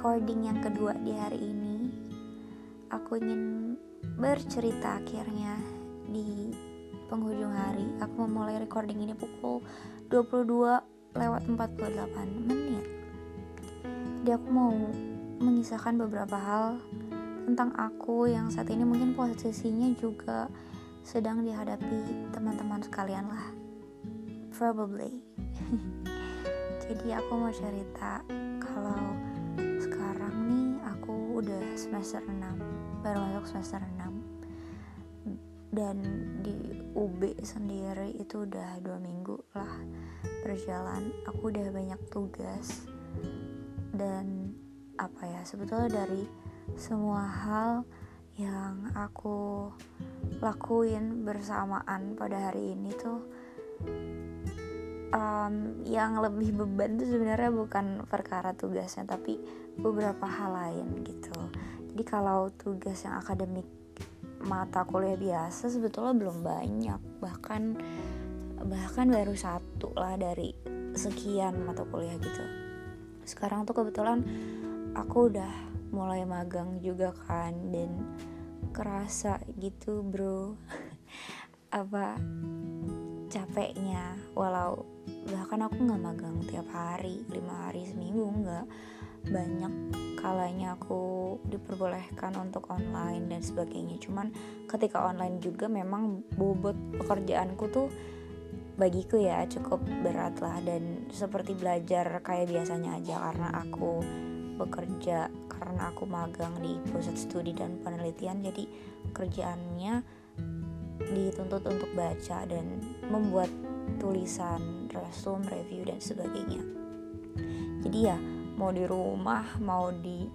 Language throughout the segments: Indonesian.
recording yang kedua di hari ini aku ingin bercerita akhirnya di penghujung hari. Aku memulai recording ini pukul 22 lewat 48 menit. Jadi aku mau mengisahkan beberapa hal tentang aku yang saat ini mungkin posisinya juga sedang dihadapi teman-teman sekalian lah. Probably. Jadi aku mau cerita kalau udah semester 6 baru masuk semester 6 dan di UB sendiri itu udah dua minggu lah berjalan. Aku udah banyak tugas dan apa ya sebetulnya dari semua hal yang aku lakuin bersamaan pada hari ini tuh um, yang lebih beban tuh sebenarnya bukan perkara tugasnya tapi beberapa hal lain gitu. Jadi kalau tugas yang akademik mata kuliah biasa sebetulnya belum banyak. Bahkan bahkan baru satu lah dari sekian mata kuliah gitu. Sekarang tuh kebetulan aku udah mulai magang juga kan dan kerasa gitu bro. Apa capeknya. Walau bahkan aku nggak magang tiap hari lima hari seminggu nggak. Banyak kalanya aku diperbolehkan untuk online dan sebagainya. Cuman ketika online juga memang bobot pekerjaanku tuh bagiku ya cukup berat lah. Dan seperti belajar kayak biasanya aja karena aku bekerja karena aku magang di pusat studi dan penelitian jadi kerjaannya dituntut untuk baca dan membuat tulisan, resume, review dan sebagainya. Jadi ya mau di rumah, mau di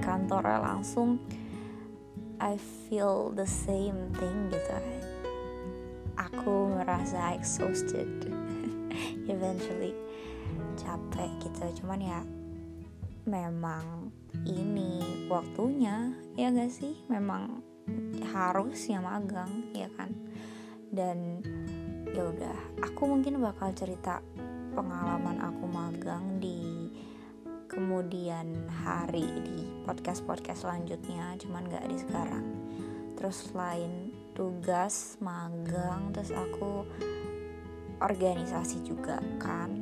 kantor langsung I feel the same thing gitu. Aku merasa exhausted eventually capek gitu. Cuman ya memang ini waktunya ya gak sih? Memang harus ya magang ya kan? Dan ya udah aku mungkin bakal cerita pengalaman aku magang di kemudian hari di podcast podcast selanjutnya cuman gak di sekarang. Terus selain tugas magang terus aku organisasi juga kan.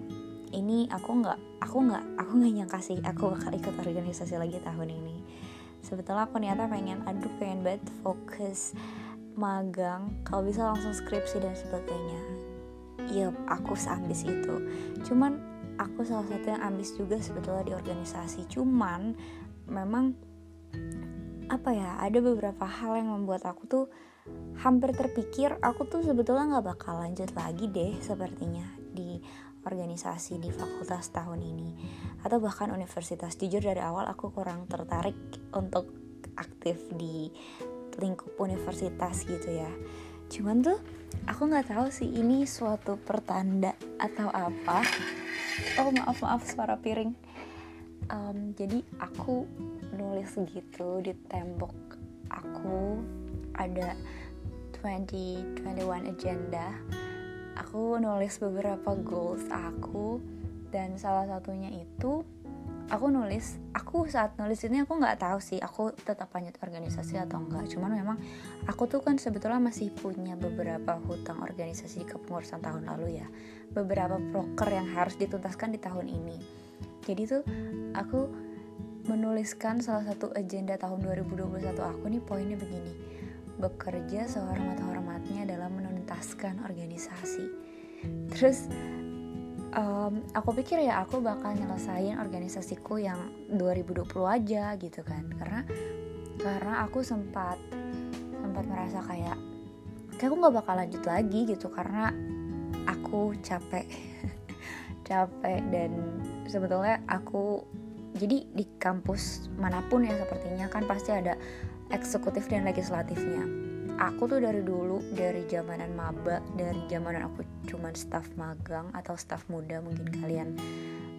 Ini aku nggak aku nggak aku nggak nyangka sih aku bakal ikut organisasi lagi tahun ini sebetulnya aku niatnya pengen aduh pengen banget fokus magang kalau bisa langsung skripsi dan sebagainya. Ya aku seambis itu. Cuman aku salah satu yang ambis juga sebetulnya di organisasi. Cuman memang apa ya ada beberapa hal yang membuat aku tuh hampir terpikir aku tuh sebetulnya nggak bakal lanjut lagi deh sepertinya di organisasi di fakultas tahun ini. Atau bahkan universitas. Jujur dari awal aku kurang tertarik untuk aktif di lingkup universitas gitu ya. Cuman tuh aku nggak tahu sih ini suatu pertanda atau apa. Oh maaf maaf suara piring. Um, jadi aku nulis gitu di tembok aku. Ada 2021 agenda aku nulis beberapa goals aku dan salah satunya itu aku nulis aku saat nulis ini aku nggak tahu sih aku tetap lanjut organisasi atau enggak cuman memang aku tuh kan sebetulnya masih punya beberapa hutang organisasi kepengurusan tahun lalu ya. Beberapa proker yang harus dituntaskan di tahun ini. Jadi tuh aku menuliskan salah satu agenda tahun 2021 aku nih poinnya begini. Bekerja sehormat-hormatnya dalam menuntaskan organisasi. Terus um, aku pikir ya aku bakal nyelesain organisasiku yang 2020 aja gitu kan karena karena aku sempat sempat merasa kayak kayak aku nggak bakal lanjut lagi gitu karena aku capek capek dan sebetulnya aku jadi di kampus mana pun ya sepertinya kan pasti ada eksekutif dan legislatifnya aku tuh dari dulu dari zamanan maba dari zamanan aku cuman staff magang atau staff muda mungkin kalian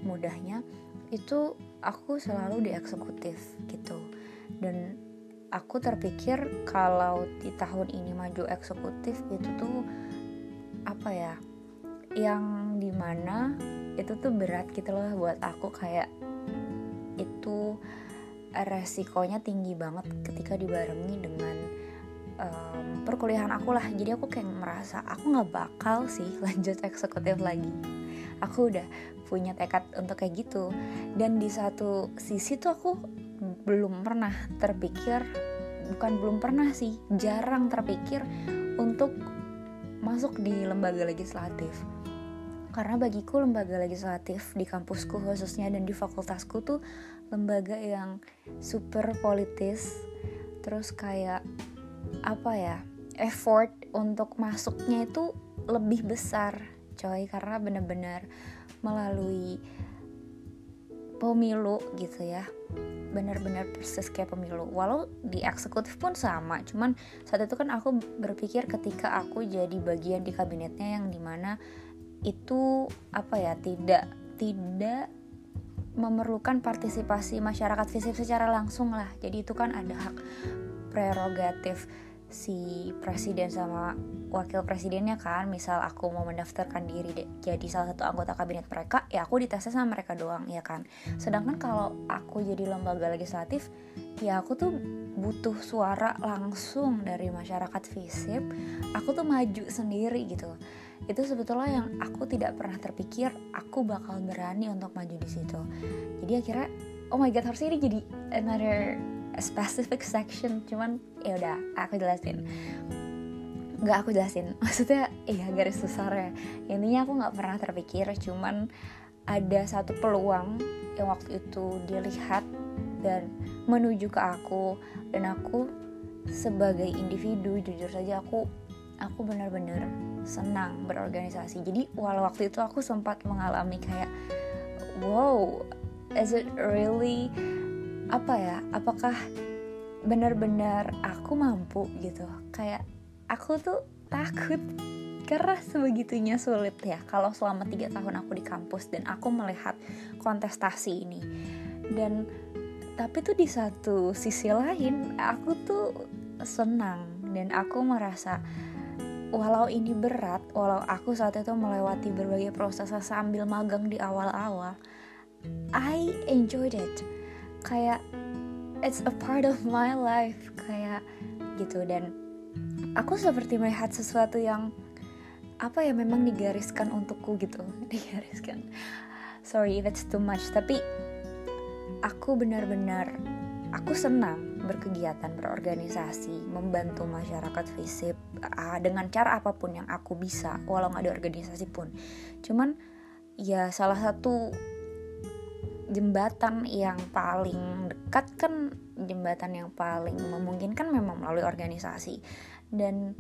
mudahnya itu aku selalu di eksekutif gitu. Dan aku terpikir kalau di tahun ini maju eksekutif itu tuh apa ya yang di mana itu tuh berat gitu loh buat aku kayak itu resikonya tinggi banget ketika dibarengi dengan um, perkuliahan aku lah. Jadi aku kayak merasa aku nggak bakal sih lanjut eksekutif lagi. Aku udah punya tekad untuk kayak gitu. Dan di satu sisi tuh aku belum pernah terpikir bukan belum pernah sih jarang terpikir untuk masuk di lembaga legislatif. Karena bagiku lembaga legislatif di kampusku khususnya dan di fakultasku tuh lembaga yang super politis terus kayak apa ya effort untuk masuknya itu lebih besar coy. Karena bener-bener melalui pemilu gitu ya. Bener-bener persis kayak pemilu. Walau di eksekutif pun sama. Cuman saat itu kan aku berpikir ketika aku jadi bagian di kabinetnya yang di mana itu apa ya tidak tidak memerlukan partisipasi masyarakat fisik secara langsung lah. Jadi itu kan ada hak prerogatif si presiden sama wakil presidennya kan. Misal aku mau mendaftarkan diri deh, jadi salah satu anggota kabinet mereka ya aku ditesnya sama mereka doang ya kan. Sedangkan kalau aku jadi lembaga legislatif ya aku tuh butuh suara langsung dari masyarakat visip. Aku tuh maju sendiri gitu. Itu sebetulnya yang aku tidak pernah terpikir aku bakal berani untuk maju di situ. Jadi akhirnya oh my god harusnya ini jadi another specific section cuman ya udah aku jelasin. Nggak aku jelasin maksudnya iya garis besar ya. Intinya aku nggak pernah terpikir cuman ada satu peluang yang waktu itu dilihat dan menuju ke aku dan aku sebagai individu jujur saja aku aku benar-benar senang berorganisasi. Jadi walau waktu itu aku sempat mengalami kayak wow is it really apa ya apakah benar-benar aku mampu gitu? Kayak aku tuh takut karena sebegitunya sulit ya kalau selama tiga tahun aku di kampus dan aku melihat kontestasi ini. Dan tapi tuh di satu sisi lain aku tuh senang dan aku merasa walau ini berat walau aku saat itu melewati berbagai proses sambil magang di awal-awal I enjoyed it kayak it's a part of my life kayak gitu. Dan aku seperti melihat sesuatu yang apa ya memang digariskan untukku gitu. Digariskan. Sorry that's too much tapi aku benar-benar aku senang berkegiatan berorganisasi membantu masyarakat visip dengan cara apa pun yang aku bisa walau nggak ada organisasi pun. Cuman ya salah satu jembatan yang paling dekat kan jembatan yang paling memungkinkan memang melalui organisasi. Dan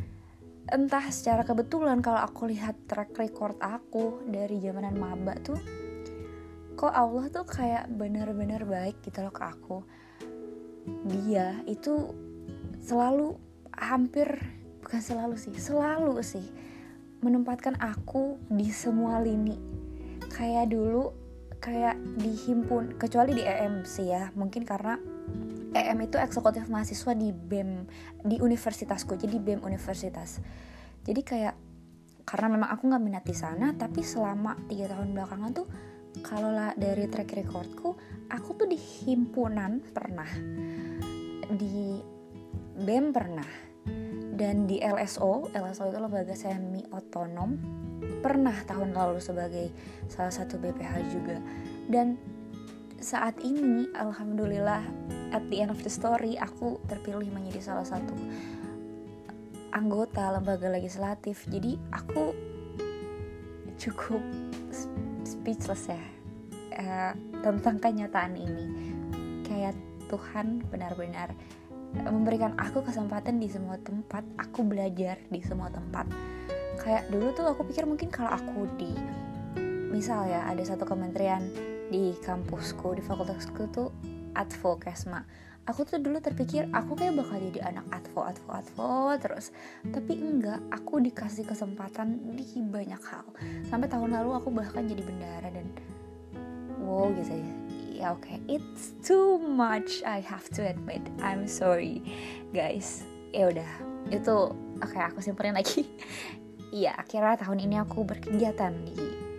entah secara kebetulan kalau aku lihat track record aku dari zamanan maba tuh kok Allah tuh kayak bener-bener baik gitu loh ke aku. Dia itu selalu hampir bukan selalu sih selalu sih menempatkan aku di semua lini. Kayak dulu kayak dihimpun kecuali di EM sih ya. Mungkin karena EM itu eksekutif mahasiswa di BEM di universitasku jadi BEM universitas. Jadi kayak karena memang aku nggak minat di sana tapi selama tiga tahun belakangan tuh kalau lah dari track recordku aku tuh di himpunan pernah. Di BEM pernah. Dan di LSO LSO itu lembaga semi otonom pernah tahun lalu sebagai salah satu BPH juga. Dan saat ini alhamdulillah at the end of the story aku terpilih menjadi salah satu anggota lembaga legislatif. Jadi aku cukup speechless ya uh, tentang kenyataan ini. Kayak Tuhan benar-benar memberikan aku kesempatan di semua tempat aku belajar di semua tempat kayak dulu tuh aku pikir mungkin kalau aku di misal ya ada satu kementerian di kampusku di fakultasku tuh advo kesma. Aku tuh dulu terpikir aku kayak bakal jadi anak advo advo advo terus. Tapi enggak aku dikasih kesempatan di banyak hal. Sampai tahun lalu aku bahkan jadi bendara dan wow gitu ya. Ya oke. Okay. it's too much I have to admit. I'm sorry guys. Ya udah itu oke okay, aku simpulin lagi iya akhirnya tahun ini aku berkegiatan di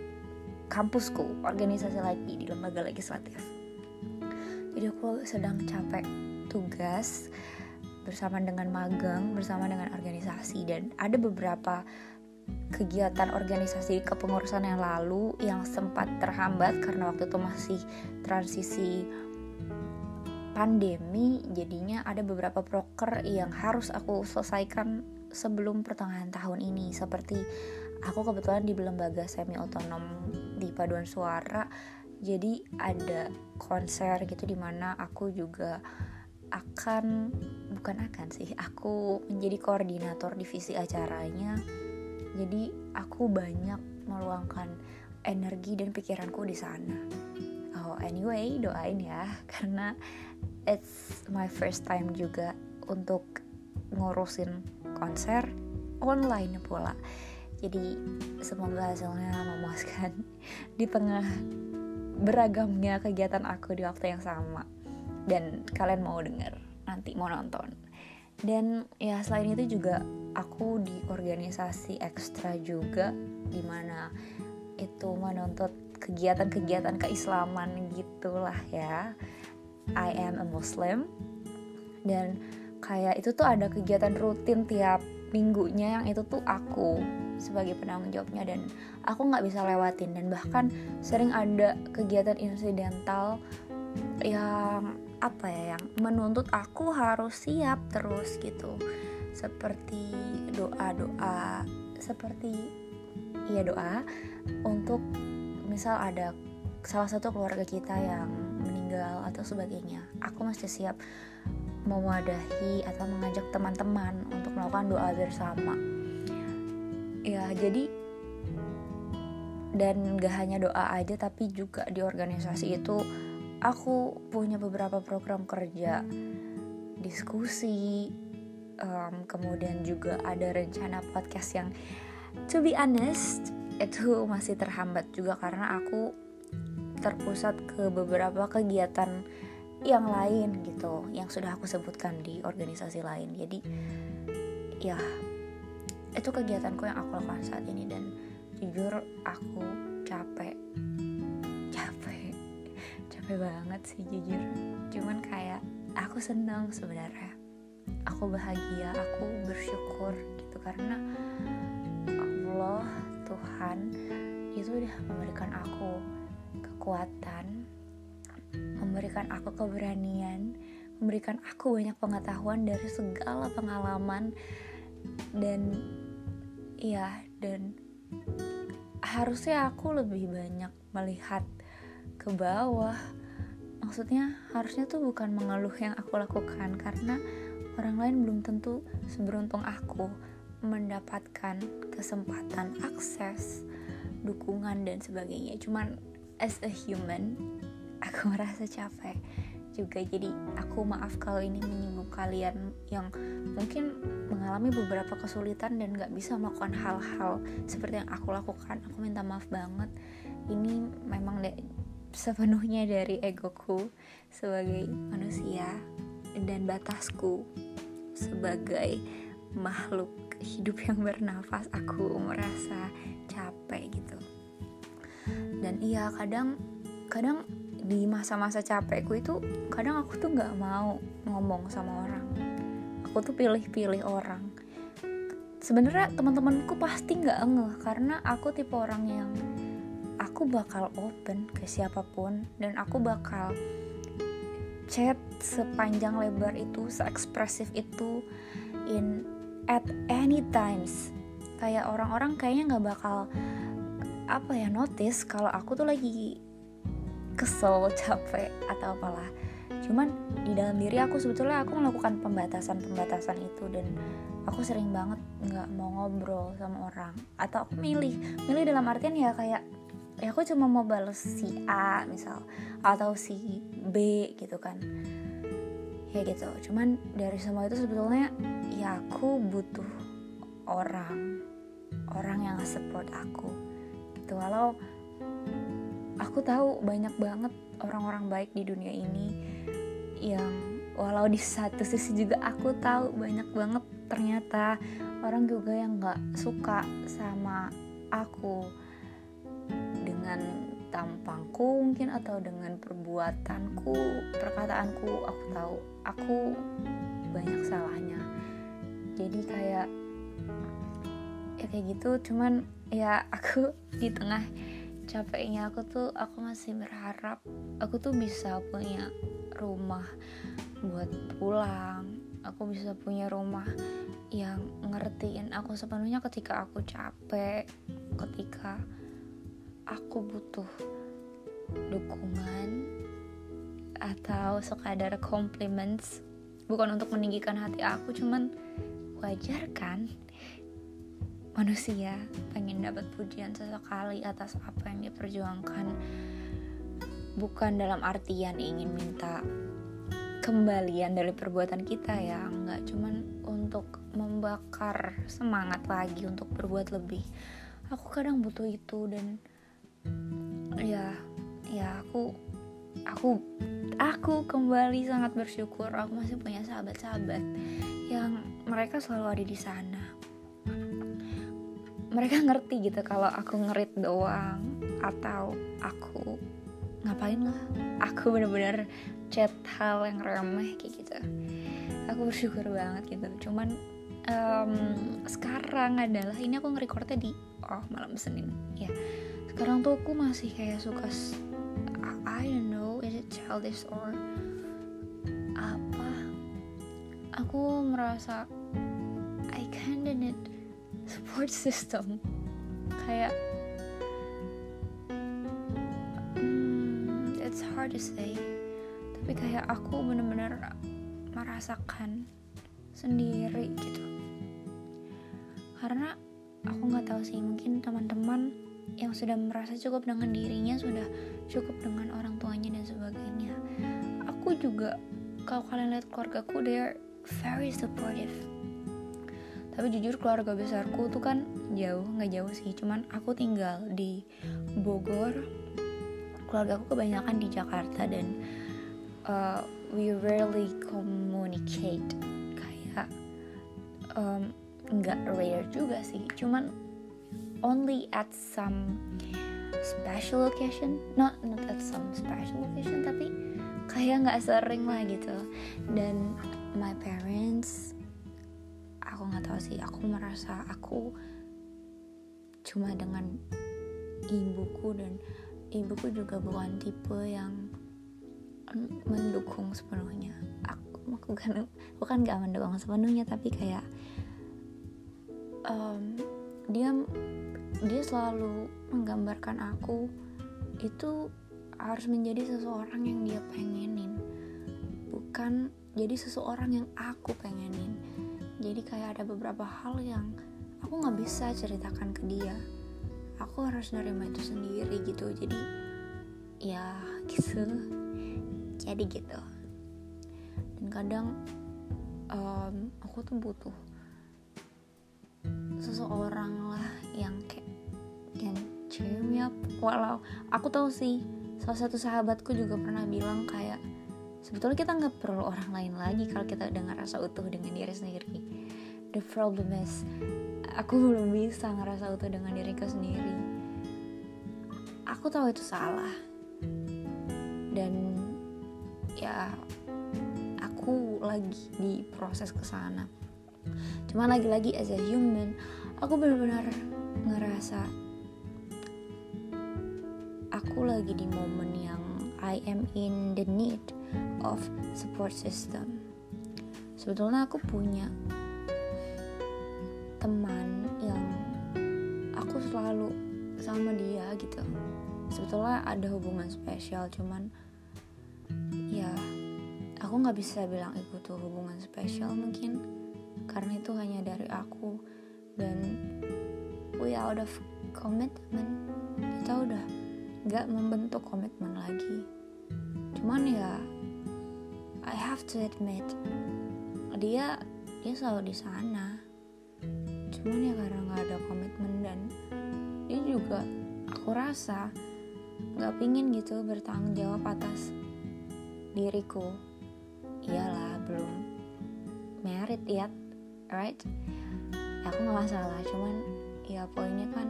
kampusku organisasi lagi di lembaga legislatif. Jadi aku sedang capek tugas bersama dengan magang bersama dengan organisasi dan ada beberapa kegiatan organisasi kepengurusan yang lalu yang sempat terhambat karena waktu itu masih transisi pandemi. Jadinya ada beberapa proker yang harus aku selesaikan sebelum pertengahan tahun ini. Seperti aku kebetulan di lembaga semi otonom di paduan suara. Jadi ada konser gitu di mana aku juga akan bukan akan sih aku menjadi koordinator divisi acaranya. Jadi aku banyak meluangkan energi dan pikiranku di sana. Oh anyway doain ya karena it's my first time juga untuk ngurusin konser online pula. Jadi semoga hasilnya memuaskan di tengah beragamnya kegiatan aku di waktu yang sama. Dan kalian mau denger nanti mau nonton. Dan ya selain itu juga aku di organisasi ekstra juga di mana itu menuntut kegiatan-kegiatan keislaman gitulah ya. I am a Muslim. Dan kayak itu tuh ada kegiatan rutin tiap minggunya yang itu tuh aku sebagai penanggung jawabnya dan aku nggak bisa lewatin dan bahkan sering ada kegiatan insidental yang apa ya yang menuntut aku harus siap terus gitu. Seperti doa-doa seperti iya doa untuk misal ada salah satu keluarga kita yang meninggal atau sebagainya aku masih siap mewadahi atau mengajak teman-teman untuk melakukan doa bersama. Ya jadi dan gak hanya doa aja tapi juga di organisasi itu aku punya beberapa program kerja diskusi um, kemudian juga ada rencana podcast yang to be honest itu masih terhambat juga karena aku terpusat ke beberapa kegiatan yang lain gitu yang sudah aku sebutkan di organisasi lain. Jadi ya itu kegiatanku yang aku lakukan saat ini. Dan jujur aku capek. Capek. Banget sih jujur. Cuman kayak aku senang sebenarnya. Aku bahagia aku bersyukur gitu. Karena Allah Tuhan itu udah memberikan aku kekuatan memberikan aku keberanian memberikan aku banyak pengetahuan dari segala pengalaman dan ya dan harusnya aku lebih banyak melihat ke bawah. Maksudnya harusnya tuh bukan mengeluh yang aku lakukan karena orang lain belum tentu seberuntung aku mendapatkan kesempatan akses dukungan dan sebagainya. Cuman as a human aku merasa capek juga. Jadi aku maaf kalau ini menyinggung kalian yang mungkin mengalami beberapa kesulitan dan gak bisa melakukan hal-hal seperti yang aku lakukan. Aku minta maaf banget. Ini memang sepenuhnya dari egoku sebagai manusia dan batasku sebagai makhluk hidup yang bernafas. Aku merasa capek gitu. Dan iya kadang kadang di masa-masa capekku itu kadang aku tuh nggak mau ngomong sama orang. Aku tuh pilih-pilih orang. Sebenarnya teman-temanku pasti nggak ngeh karena aku tipe orang yang aku bakal open ke siapa pun dan aku bakal chat sepanjang lebar itu seekspresif itu in at any times. Kayak orang-orang kayaknya nggak bakal apa ya notice kalau aku tuh lagi kesel capek atau apalah. Cuman di dalam diri aku sebetulnya aku melakukan pembatasan-pembatasan itu dan aku sering banget nggak mau ngobrol sama orang. Atau aku milih milih dalam artian ya kayak ya aku cuma mau balas si A misal atau si B gitu kan. Ya gitu cuman dari semua itu sebetulnya ya aku butuh orang orang yang support aku. Gitu walau aku tahu banyak banget orang-orang baik di dunia ini yang walau di satu sisi juga aku tahu banyak banget ternyata orang juga yang nggak suka sama aku. Dengan tampangku mungkin atau dengan perbuatanku perkataanku aku tahu aku banyak salahnya. Jadi kayak ya kayak gitu cuman ya aku di tengah capeknya aku tuh aku masih berharap aku tuh bisa punya rumah buat pulang. Aku bisa punya rumah yang ngertiin aku sepenuhnya ketika aku capek ketika aku butuh dukungan atau sekadar compliments. Bukan untuk meninggikan hati aku cuman wajar kan manusia pengen dapat pujian sesekali atas apa yang diperjuangkan. Bukan dalam artian ingin minta kembalian dari perbuatan kita ya nggak cuman untuk membakar semangat lagi untuk berbuat lebih. Aku kadang butuh itu dan ya ya aku aku aku kembali sangat bersyukur. Aku masih punya sahabat-sahabat yang mereka selalu ada di sana mereka ngerti gitu kalau aku ngerit doang atau aku ngapain lah. Aku bener-bener chat hal yang remeh kayak gitu. Aku bersyukur banget gitu. Cuman um, sekarang adalah ini aku ngerekordnya di oh malam senin. Ya sekarang tuh aku masih kayak suka I don't know is it childish or apa? Aku merasa I kinda need support system. Kayak hmm, it's hard to say. Tapi kayak aku bener-bener merasakan sendiri gitu. Karena aku nggak tahu sih mungkin teman-teman yang sudah merasa cukup dengan dirinya sudah cukup dengan orang tuanya dan sebagainya. Aku juga kalau kalian lihat keluargaku they're very supportive tapi jujur keluarga besarku tuh kan jauh nggak jauh sih. Cuman aku tinggal di Bogor. Keluarga aku kebanyakan di Jakarta dan uh, we rarely communicate. Kayak um, nggak rare juga sih. Cuman only at some special occasion not not at some special occasion tapi kayak nggak sering lah gitu. Dan my parents aku nggak tahu sih. Aku merasa aku cuma dengan ibuku dan ibuku juga bukan tipe yang mendukung sepenuhnya. Aku bukan bukan gak mendukung sepenuhnya tapi kayak um, dia dia selalu menggambarkan aku itu harus menjadi seseorang yang dia pengenin. Bukan jadi seseorang yang aku pengenin jadi kayak ada beberapa hal yang aku nggak bisa ceritakan ke dia. Aku harus nerima itu sendiri gitu. Jadi ya gitu. Jadi gitu. Dan kadang um, aku tuh butuh seseorang lah yang kayak yang cheer me up walau aku tahu sih salah satu sahabatku juga pernah bilang kayak sebetulnya kita nggak perlu orang lain lagi kalau kita udah ngerasa utuh dengan diri sendiri. The problem is aku belum bisa ngerasa utuh dengan diriku sendiri. Aku tahu itu salah. Dan ya aku lagi di proses ke sana cuma lagi-lagi as a human aku benar-benar ngerasa aku lagi di momen yang I am in the need of support system. Sebetulnya aku punya teman yang aku selalu sama dia gitu. Sebetulnya ada hubungan spesial cuman ya aku nggak bisa bilang itu tuh hubungan spesial mungkin karena itu hanya dari aku. Dan we out of commitment. Kita udah nggak membentuk komitmen lagi. Cuman ya I have to admit dia dia selalu di sana. Cuman ya karena nggak ada komitmen dan dia juga aku rasa nggak pingin gitu bertanggung jawab atas diriku. Iyalah belum merit yet right? Aku nggak masalah cuman ya poinnya kan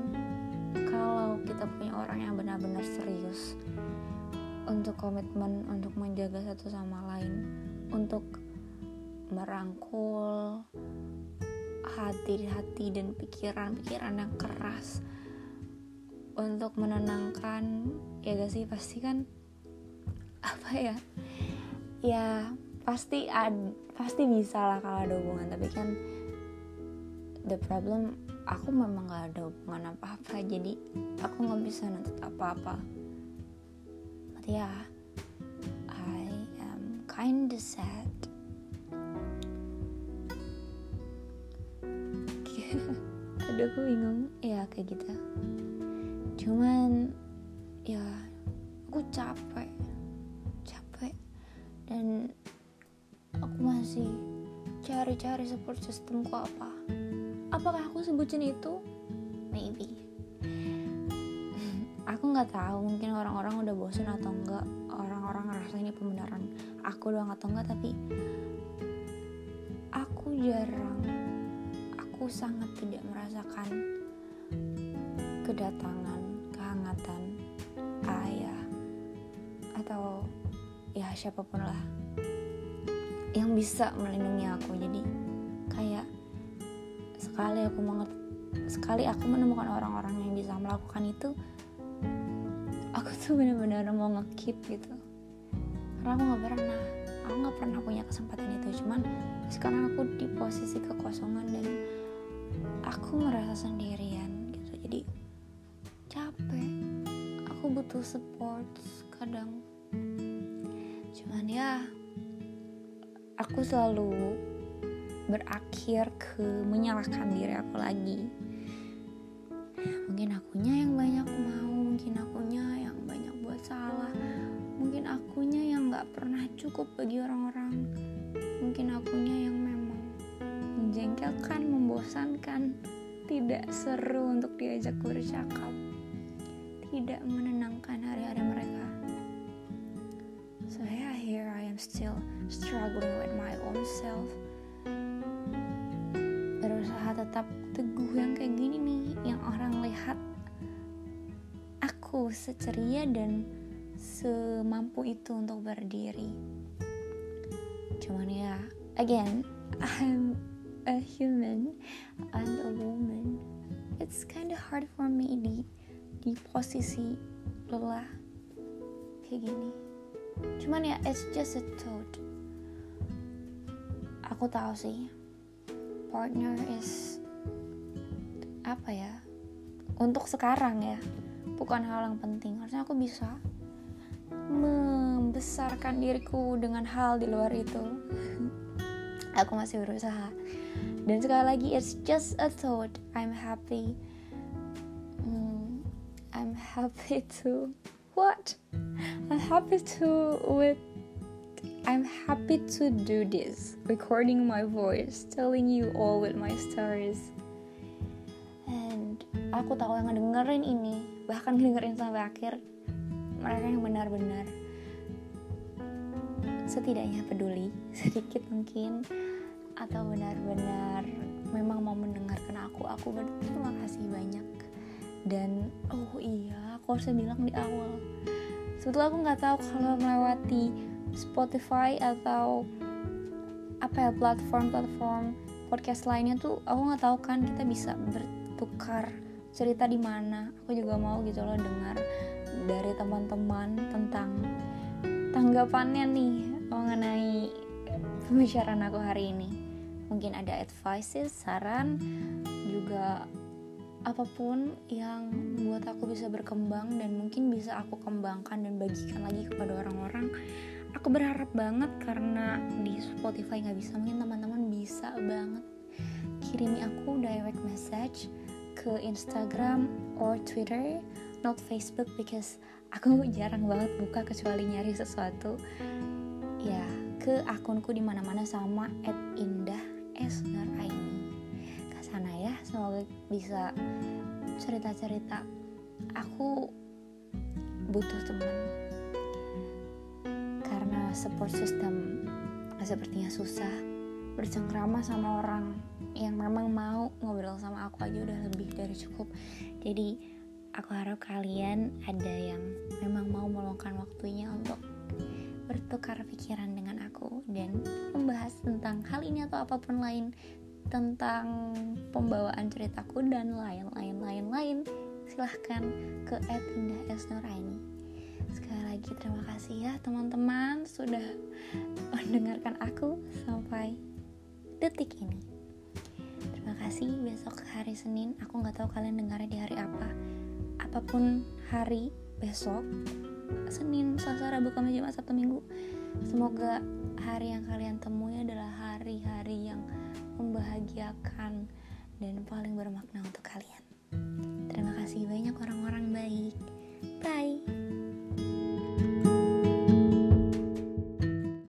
kalau kita punya orang yang benar-benar serius untuk komitmen untuk menjaga satu sama lain untuk merangkul hati-hati dan pikiran-pikiran yang keras untuk menenangkan ya gak sih? Pasti kan apa ya? Ya pasti ad, pasti bisa lah kalau ada hubungan tapi kan the problem aku memang gak ada hubungan apa-apa jadi aku nggak bisa nuntut apa-apa but yeah, I am kinda sad. Aduh aku bingung. Ya kayak gitu. Cuman ya aku capek. Dan aku masih cari-cari support systemku apa? Apakah aku sebutin itu? Maybe nggak tahu mungkin orang-orang udah bosan atau enggak. Orang-orang ngerasa ini pembenaran aku doang atau enggak tapi aku jarang aku sangat tidak merasakan kedatangan kehangatan ayah atau ya siapa pun lah yang bisa melindungi aku. Jadi kayak sekali aku menget sekali aku menemukan orang-orang yang bisa melakukan itu tuh benar-benar mau ngekip gitu. Karena aku nggak pernah aku nggak pernah punya kesempatan itu. Cuman sekarang aku di posisi kekosongan dan aku merasa sendirian gitu. Jadi capek. Aku butuh support kadang. Cuman ya aku selalu berakhir ke menyalahkan diri aku lagi. Mungkin akunya yang banyak mau mungkin akunya mungkin akunya yang gak pernah cukup bagi orang-orang. Mungkin akunya yang memang menjengkelkan membosankan. Tidak seru untuk diajak bercakap. Tidak menenangkan hari-hari mereka. I'm still struggling with my own self. Berusaha tetap teguh yang kayak gini nih yang orang lihat aku seceria dan semampu itu untuk berdiri. Cuman ya again I'm a human and a woman. It's kind of hard for me di di posisi lelah kayak gini. Cuman ya it's just a thought. Aku tahu sih partner is apa ya untuk sekarang ya bukan hal yang penting. Harusnya aku bisa membesarkan diriku dengan hal di luar itu. Aku masih berusaha. Dan sekali lagi it's just a thought. I'm happy. Hmm, I'm happy to what? I'm happy to with I'm happy to do this recording my voice telling you all with my stories. And aku tahu yang ngedengerin ini bahkan ngedengerin sampai akhir mereka yang benar-benar setidaknya peduli sedikit mungkin atau benar-benar memang mau mendengarkan aku. Aku berterima kasih banyak. Dan oh iya aku harus bilang di awal. Sebetulnya aku nggak tahu kalau melewati Spotify atau apa ya platform-platform podcast lainnya tuh aku nggak tahu kan kita bisa bertukar cerita di mana. Aku juga mau gitu loh dengar dari teman-teman tentang tanggapannya nih mengenai pembicaraan aku hari ini. Mungkin ada advices saran juga apa pun yang buat aku bisa berkembang dan mungkin bisa aku kembangkan dan bagikan lagi kepada orang-orang. Aku berharap banget karena di Spotify nggak bisa mungkin teman-teman bisa banget kirimi aku direct message ke Instagram or Twitter not Facebook because aku jarang banget buka kecuali nyari sesuatu. Ya ke akunku di mana-mana sama at indah esnaraini sana ya semoga bisa cerita-cerita. Aku butuh teman. Karena support system sepertinya susah. Bercengkrama sama orang yang memang mau ngobrol sama aku aja udah lebih dari cukup. Jadi aku harap kalian ada yang memang mau meluangkan waktunya untuk bertukar pikiran dengan aku dan membahas tentang hal ini atau apa pun lain tentang pembawaan ceritaku dan lain-lain lain-lain silahkan ke @indah_esnuraini sekali lagi terima kasih ya teman-teman sudah mendengarkan aku sampai detik ini. Terima kasih besok hari Senin aku nggak tahu kalian dengarnya di hari apa apa pun hari besok Senin, Selasa, Rabu, Kamis, Jumat, Sabtu, Minggu Semoga hari yang kalian temui adalah hari-hari yang membahagiakan dan paling bermakna untuk kalian. Terima kasih banyak orang-orang baik. Bye